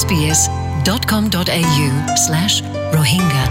sbs.com.au slash rohingya.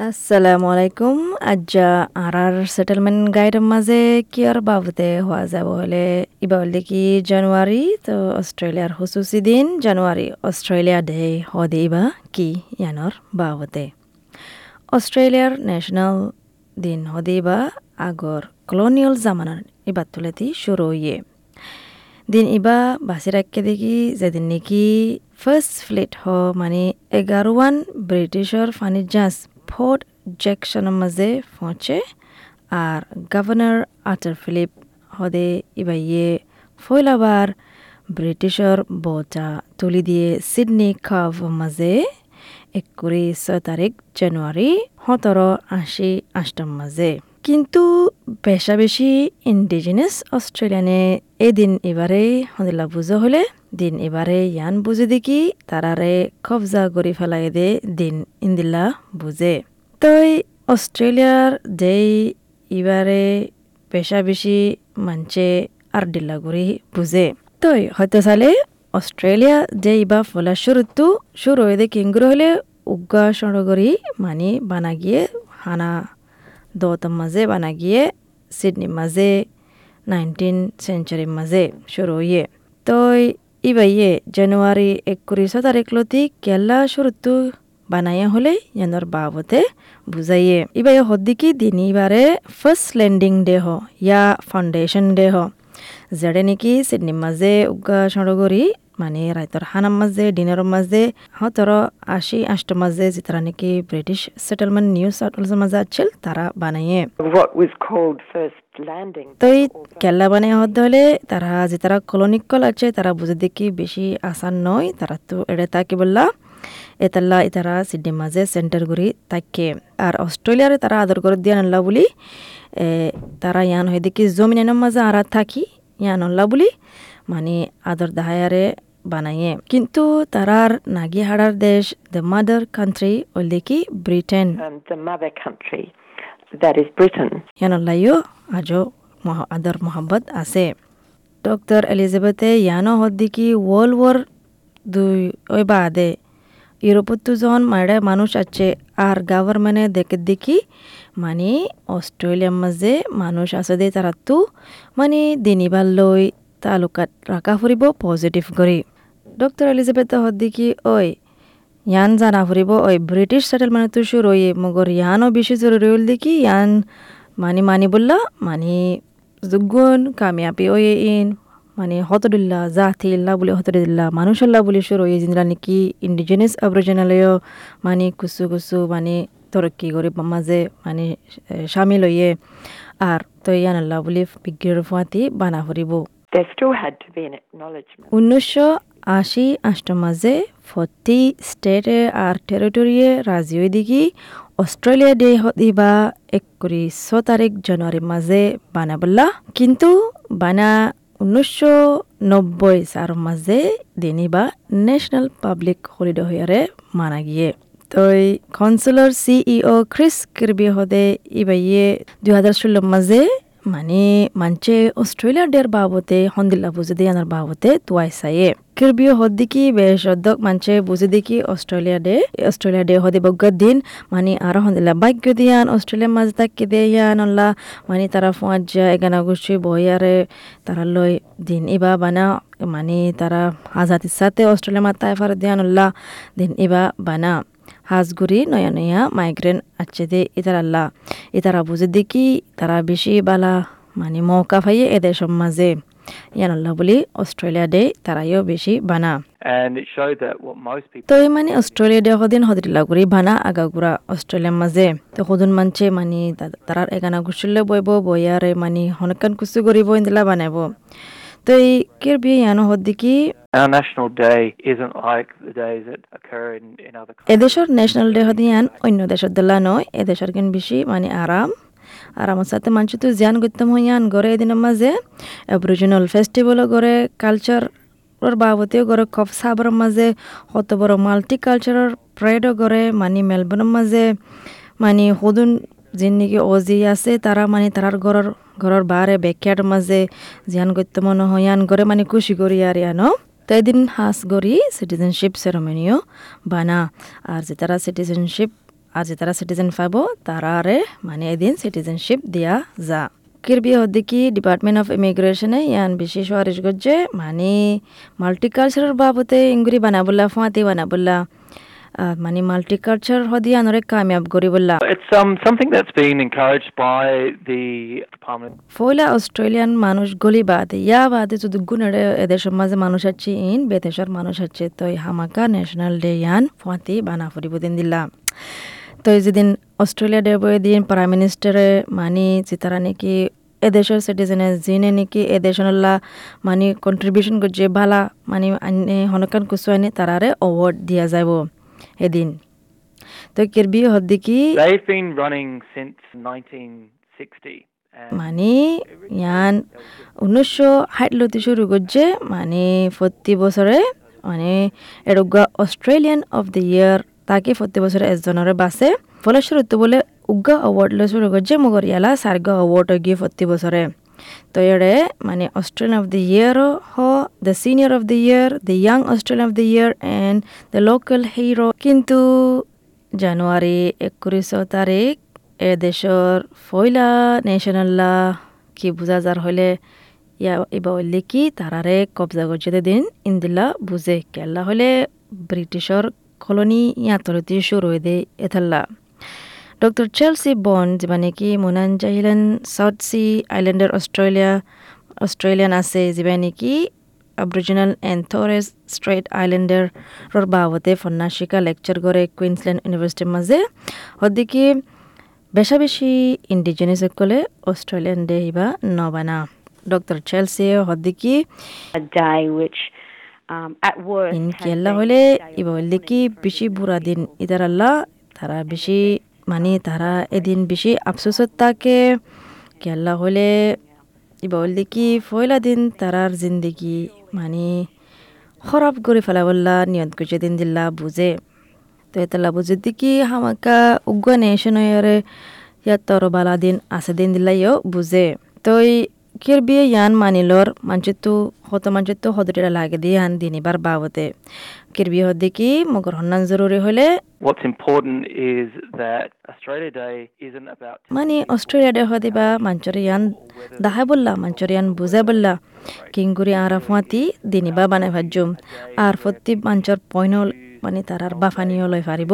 আসসালামু আলাইকুম আজ্জা আরার settlement গাইডের মাঝে কি আর বাবতে হওয়া যাব হলে ইবা দেখি জানুয়ারি? তো অস্ট্রেলিয়ার হুসুসি দিন, জানুয়ারি অস্ট্রেলিয়া ডে হদে ইবা কি ইয়ানোর বাবতে অস্ট্রেলিয়ার ন্যাশনাল দিন হদে ইবা আগর কলোনিয়াল জামানার ইবার তুলেতি শুরু ইয়ে দিন ইবা বাসি রাখকে দেখি যেদিন নাকি ফার্স্ট ফ্লিট হ মানে এগারোয়ান ব্রিটিশর ফানি জাহাজ ফোর্ট জ্যাকসনের মাঝে পৌঁছে আর গভর্নর আটার ফিলিপ হদে ইবা ইয়ে ফয়লাবার ব্রিটিশর বটা তুলি দিয়ে সিডনি কাভ মাঝে এককুৰি ছয় তাৰিখ জানুৱাৰী সোতৰ আশী আষ্টৰ মাজে কিন্তু বেশা বেশি ইন্ডিজিনাস অস্ট্রেলিয়ানে এই দিন এবারে হদিলা বুঝো হলে, দিন এবারে ইয়ান বুঝে দেখি তারারে কবজা করে ফেলাই দে দিন ইন্দিলা বুঝে তই অস্ট্রেলিয়ার যেই এবারে পেশা বেশি মানছে আর ডিল্লা করে বুঝে তই হয়তো চালে অস্ট্রেলিয়া যে ইবা ফলা শুরুতো শুরু হয়ে কিংগুর হলে উগা সড়গরি মানি বানা গিয়ে হানা দতাম মাঝে বানা গিয়ে সিডনি মাঝে নাইনটিন সেঞ্চুরির মাঝে শুরু হয়ে তই ইবা ইয়ে জানুয়ারি একত্রিশ তারিখ লতি কেলা শুরুতো বানাইয়া হলে ইয়ানোর বাবতে বুঝাইয়ে ইবা ইয়ে হদ্দিকি দিন ইবারে ফার্স্ট ল্যান্ডিং ডে হ ইয়া ফাউন্ডেশন ডে হ যেড়ে নেকি সিডনি মাঝে উগা সড়গরি মানে রাইতর হানার মাঝে ডিনারের মাঝে হতর আশি আষ্ট মাঝে যেতারা নাকি ব্রিটিশ সেটেলমেন্ট নিউ সাউথ ওয়েলসের মাঝে আছিল তারা বানাইয়ে. তই কেল্লা বানাই হতে হলে তারা যে তারা কলোনিকল আছে তারা বুঝে দেখি বেশি আসান নয় তারা তো এড়ে তাকে বললা এতাল্লা তারা সিডনি মাঝে সেন্টার করি তাকে আর অস্ট্রেলিয়ারে তারা আদর করে দিয়ে আনলা বলি এ, তারা ইয়ান হয়ে দেখি জমিনের মাঝে আর থাকি ইয়ান আনলা বলি মানে আদর দাহায়ারে বানাইয়ে। কিন্তু তারার নাগি হাড়ার দেশ দ্য মাদার কান্ট্রি ওল দেখি ব্রিটেন. ইয়ানল্লাইও আজও মহ- আদর মোহাম্মদ আছে। ডক্টর এলিজাবেথে ইয়ানো হদ্দিকি ওয়ার্ল্ড ওয়ার দুই ওই বাদে। ইউরোপত যখন মারে মানুষ আছে আর গভর্নমেন্টে দেখে দেখি মানে অস্ট্রেলিয়ার মাঝে মানুষ আছে দে তারা তো মানে দিনিবার লই তালুকাত রাখা ফুরিব পজিটিভ কৰি। ডক্টর এলিজাবেথ হদ্দিকি ওই ইয়ান জানা ফুরিব ওই ব্রিটিশ সেটেলমেন্ট তো শুরু হয়ে মগর ইয়ানও বেশি জরুরি হল দেখি, ইয়ান মানি মানি বললা মানি যোগুন কামিয়াবি ওই ইন মানে হতদুল্লা, জাতি ইল্লা বলে হতদুল্লা মানুষল্লা বলে শুরু হয়ে জিনরা নাকি ইন্ডিজিনাস অরিজিনালেও মানে কুসু কুসু মানে তরক্কি করে মাঝে মানে সামিল হইয়ে আর তো ইয়ান আল্লাহ বলে বিজ্ঞের ফুয়াতি বানা ফুরিব উনিশশো আশি আষ্টর মাঝে ফতি স্টেটে আর টেরিটরিয়ে রাজি হয়ে দেখি অস্ট্রেলিয়া ডে দিবা একত্রিশ তারিখ জানুয়ারির মাঝে বানাবল্লা কিন্তু বানা উনিশশো নব্বই সার মাঝে দিনিবা ন্যাশনাল পাবলিক হলিডে হইয়ারে মানা গিয়ে। তই কাউন্সিলর, সিইও ক্রিস কিরবি হদে ইবাইয়ে দুই হাজার ষোলো মাঝে মানে মানছে অস্ট্রেলিয়ার ডের বাবতে, হন্দিল্লা বুঝে দিয়ে আনার বাবতে তুয়াই সাইয়ে কিরবিও হদ দিকি, বেশ অধ্যক মানছে বুঝে দেখি অস্ট্রেলিয়া ডে অস্ট্রেলিয়া ডে হদে বগ্গর দিন। মানে আর হন্দিল্লা ভাগ্য দিয়ান অস্ট্রেলিয়ার মাঝে তাকে দেয়ান অল্লা মানে তারা ফুয়াজ এগানা গুছি বইয়ারে তারা লই দিন। ইবা বানা মানে তারা আজাদির সাথে অস্ট্রেলিয়া মাতায় ফার দিয়ান অল্লা দিন ইবা বানা। হাজগুড়ি নয়া নয়া মাইগ্রেন আছে দে ইতার আল্লাহ। ইতারা বুঝে দেখি তারা বেশি বালা মানে মৌকা পাইয়ে এদের মাঝে ইয়ান আল্লাহ বলি অস্ট্রেলিয়া ডে তারাইও বেশি বানা। তো মানে অস্ট্রেলিয়া ডে সদিন সদিলা কৰি বানা আগাগুড়া অস্ট্রেলিয়ার মাঝে। তো সদন মানছে মানে তারার এগানা গুছলে বইব বইয়ারে মানে হনকান কুচু করিব ইন্দিলা বানাইব। In other countries. এদেশৰ ন্যাশনাল ডে সদিয়ান অন্য দেশৰ দলা নয় এদেশৰ কিন বেশি মানে আরাম আরামের সাথে মানুষ তো জিয়ান গত্যম হইয়ান গড়ে এদিনের মাঝে অ্যাবরিজিনাল ফেস্টিভ্যালও গড়ে কালচার ওর বাবতেও গড়ে কফ সাবর মাঝে কত বড় মাল্টি কালচারের প্রেডও গড়ে মানে মেলবোর্নের মাঝে মানে সদুন যিন নাকি অজি আছে তারা মানে তারার ঘরের ঘৰৰ বাৰে বেকিয়াৰ মাজে জিয়ান গত্য মন হয়ান গড়ে মানে খুশি করি আর ইয়ানো তো এদিন হাস গড়ি সিটিজেনশিপ সেরেমনিও বানা। আর যে তারা সিটিজেনশিপ আর যে তারা সিটিজেন পাব তারারে মানে এদিন সিটিজেনশিপ দিয়া যা। কিরবি হদ্দিকি ডিপার্টমেন্ট অফ ইমিগ্রেশনে ইয়ান বিশেষ ওয়ারিশ গজ্জে মানে মাল্টিকালচারাল বাবতে ইংগুরি বানাবুল্লা ফাঁতি বানাবুল্লা মানে মাল্টিকালচার হদি আনরে কামিয়াব করি বললা It's um, something that's been encouraged by the Department. ফয়লা অস্ট্রেলিয়ান মানুষ গলি বাদে ইয়া বাদে যদি গুণের এদেশের মাঝে মানুষ আছে ইন বেদেশের মানুষ আছে তো হামাকা ন্যাশনাল ডে ইয়ান ফাঁতি বানা ফুরিব দিন দিলা। তো এই যেদিন অস্ট্রেলিয়া ডে বই দিন প্রাইম মিনিস্টারে মানি চিতারা নাকি এদেশের সিটিজেনে জিনে নাকি এদেশনল্লা মানে কন্ট্রিবিউশন করছে ভালা মানে হনকান কুসু আইনে তারারে অ্যাওয়ার্ড দিয়া যাব। এদিন। তো Kirby They've been running since 1960. মানে ইয়ান উনিশশো ষাটলতি শুরু করছে মানে প্রতি বছরে মানে এরগা অস্ট্রেলিয়ান অফ দ্য ইয়ার তাকে প্রতি বছরে একজনের বাসে। ফলস্বরূপ বলে উগা অ্যাওয়ার্ড লো শুরু করছে মগর ইয়ালা সার্গা অ্যাওয়ার্ড গিয়ে প্রতি বছরে। তো এড়ে মানে অস্ট্রেলিয়ান অফ দ্য ইয়ারও হ the senior of the year the young Australian of the year and the local hero কিন্তু জানুয়ারি একত্রিশ তারিখ এ দেশর ফয়লা ন্যাশনাল্লা কি বুঝা যার হলে ইয়া এবার হইলে কি তারারে কবজা করছে দিন ইন্দিল্লা বুঝে কেল্লা হলে ব্রিটিশর কলোনি ইয়াতরতি শুরু হয়ে দে এথাল্লা ডক্টর চেলসি বন্ড মানে কি মুনান জাহিলেন সাউথ সি আইল্যান্ডের অস্ট্রেলিয়া অস্ট্রেলিয়ান আছে যিবা নেকি আবরিজিনাল এণ্ড থৰেছ ষ্ট্ৰেইট আইলেণ্ডৰ বাবতে ফন্নাশিকা লেকচার করে কুইন্সল্যান্ড ইউনিভার্সিটির মাঝে হদ্দিকি বেশা বেশি ইন্ডিজিনিয়াস সকলে অস্ট্রেলিয়ান ডে হিবা নবানা। ডক্টর চেলসি হদ্দিকি a day which um, at in has কেল্লা been হলে ইবা হইলে কি বেশি বুড়া দিন ইদার আল্লাহ তারা বেশি মানে তারা এদিন বেশি আফসোসত থাকে। কেল্লা হলে হইলে কি ফয়লা দিন তারার জিন্দগি মানে খরাব করে ফেলা বললা, নিয়ত করছে দিন দিল্লা বুঝে। তো এতলা বুঝে দেখি হামাকা উগ্র নেশনরে ইয়াত তর বালা দিন আছে দিন দিলা ইয় বুঝে। তো কির বিয়ে ইয়ান মানিলর মানচিত্তু হত মানচিত্তু হদরিরা লাগে দিয়ে ইয়ান দিনিবার বাবতে। মানে অস্ট্রেলিয়া ডে হদে বা মাঞ্চরে ইয়ান দাহা বললা মাঞ্চরে ইয়ান বুঝা বললা। কিংগুরি আর ফুয়াতি দিনিবা বানাই ভাজ্যুম আর ফতি মাঞ্চর পয়নল মানে তারার বাফানিও লই পারিব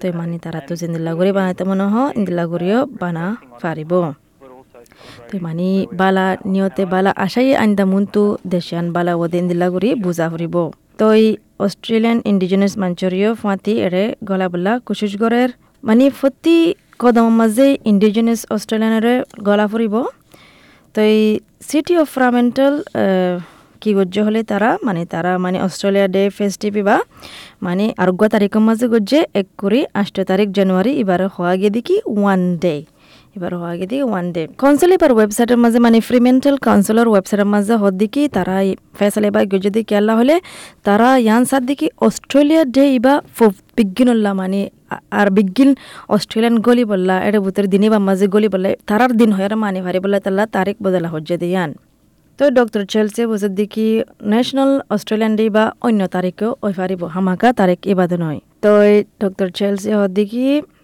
তো মানে তারা তো জিন্দিল্লা গুড়ি বানাইতে মনে হ ইন্দিল্লা গুড়িও বানা পারিব তো মানে বালা নিয়তে বালা আশাই আইন্দা মুন্তু দেশিয়ান বালা ওদে ইন্দিল্লাগুড়ি বুঝা ফুরিব। তো এই অস্ট্রেলিয়ান ইন্ডিজিনাস মাঞ্চরিও ফাঁতি গলা বলা কুশিস গড়ের মানে ফতি কদম মাঝে ইন্ডিজিনাস অস্ট্রেলিয়ানরে গলা ফুরিব তো এই সিটি অফ ফ্রামেন্টাল কি গজ্য হলে তারা মানে তারা মানে অস্ট্রেলিয়া ডে ফেস্টিভ বা। মানে আরোগ্য তারিখের মাঝে গজ্জে এক কুড়ি আষ্ট তারিখ জানুয়ারি এবারে হওয়া গিয়ে দেখি ওয়ান ডে এবার গিয়ে দেখি ওয়ান ডে কাউন্সিল এবার ওয়েবসাইটের মাঝে মানে ফ্রিমেন্টাল কাউন্সিলর ওয়েবসাইটের মাঝে হদ দেখি তারা ফেসাল এবার দেখি আল্লাহ হলে তারা ইয়ান সার দেখি অস্ট্রেলিয়া ডে ইবা বিজ্ঞানল্লা মানে আর বিজ্ঞান অস্ট্রেলিয়ান গলি বললা এটা বুতের দিনে বা মাঝে গলি বললা তারার দিন হয় মানে ভারি বললা তাল্লা তারিখ বদলা হজ্জে দিয়ান তো ডক্টর চেলসে বুঝে দেখি ন্যাশনাল অস্ট্রেলিয়ান ডে বা অন্য তারিখেও ওই পারিব হামাকা তারিখ এবাদে নয় তো ডক্টর চেলসে হদ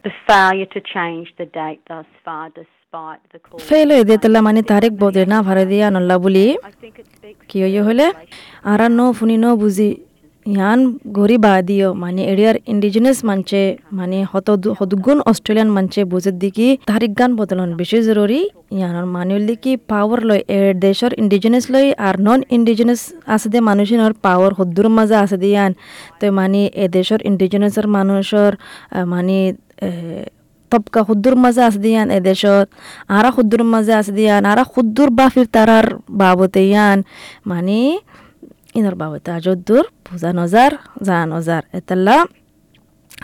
দেখি The failure to change the date thus far, despite the call. Fail হয়ে দিয়ে তাল্লা মানে তারিখ বদলে না ভারে দিয়া নল্লা বলি। কি হইয় হলে? আর ন ফুনি ন বুঝি। ইয়ান গরি বাদিও মানে এরিয়ার ইন্ডিজিনাস মানছে মানে হত হদগুণ অস্ট্রেলিয়ান মানছে বুঝে দিকি তারিখ গান বদলন বেশি জরুরি। ইয়ানোর মানুষ দিকি পাওয়ার লয় এর দেশের ইন্ডিজিনাস লয় আর নন ইন্ডিজিনাস আছে দে মানুষের পাওয়ার হদ্দুর মাঝে আছে দিয়ান তো মানে এ দেশের ইন্ডিজিনাসের মানুষের মানে তবকা খুদ্দুর মাঝে আছে দিয়ান এদেশত আরা খুদ্দুর মাঝে আছে দিয়ান আরা খুদ্দুর বাফির তারার বাবতে ইয়ান মানে ইনর বাবতে আজদ্দুর বুঝা নজার যা নজার এতাল্লা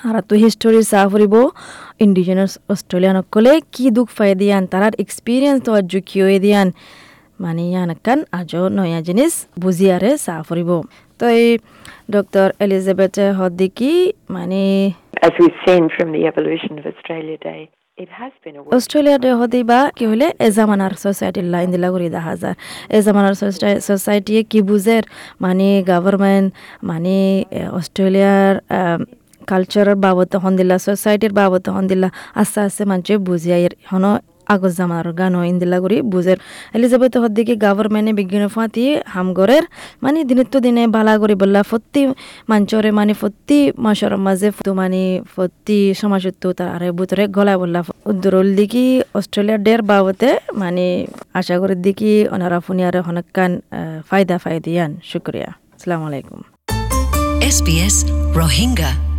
আর তো হিস্টোরি চা ফুরিব ইন্ডিজিনাস অস্ট্রেলিয়ান সকলে কি দুঃখ পাই দিয়ান তারার এক্সপিরিয়েন্স তো আজ কি হয়ে দিয়ান মানে ইয়ান কান আজও নয়া জিনিস বুঝিয়ারে চা ফুরিব তো এই ডক্টর এলিজাবেথ হদ্দিকি মানে As we've seen from the evolution of Australia Day, it has been a Australia day হতে বা কি হলে? এ জামানার সোসাইটির লাইন দিলা করে দেখা যায়। এ জামানার সোসাইটি কি বুঝের? মানে গভর্নমেন্ট মানে অস্ট্রেলিয়ার কালচারের বাবদ হন দিলা সোসাইটির বাবদ হন দিলা আস্তে আস্তে মানুষে বুঝিয়াই হন আগজ জামানার গান ইন্দিলা করি বুঝের এলিজাবেথ হদ্দিকে গভর্নমেন্টে বিজ্ঞান ফাঁতি হামগরের মানে দিনে তো দিনে বালা করি বললা ফত্তি মাঞ্চরে মানে ফত্তি মাসর মাঝে মানে ফত্তি সমাজত্ব তার আরে বুতরে গলা বললা উদ্দরল দিকি অস্ট্রেলিয়ার ডের বাবতে মানে আশা করি দিকি ওনারা ফুনিয়ারে হনকান ফায়দা ফায়দিয়ান। শুক্রিয়া। আসসালামু আলাইকুম। SBS Rohingya.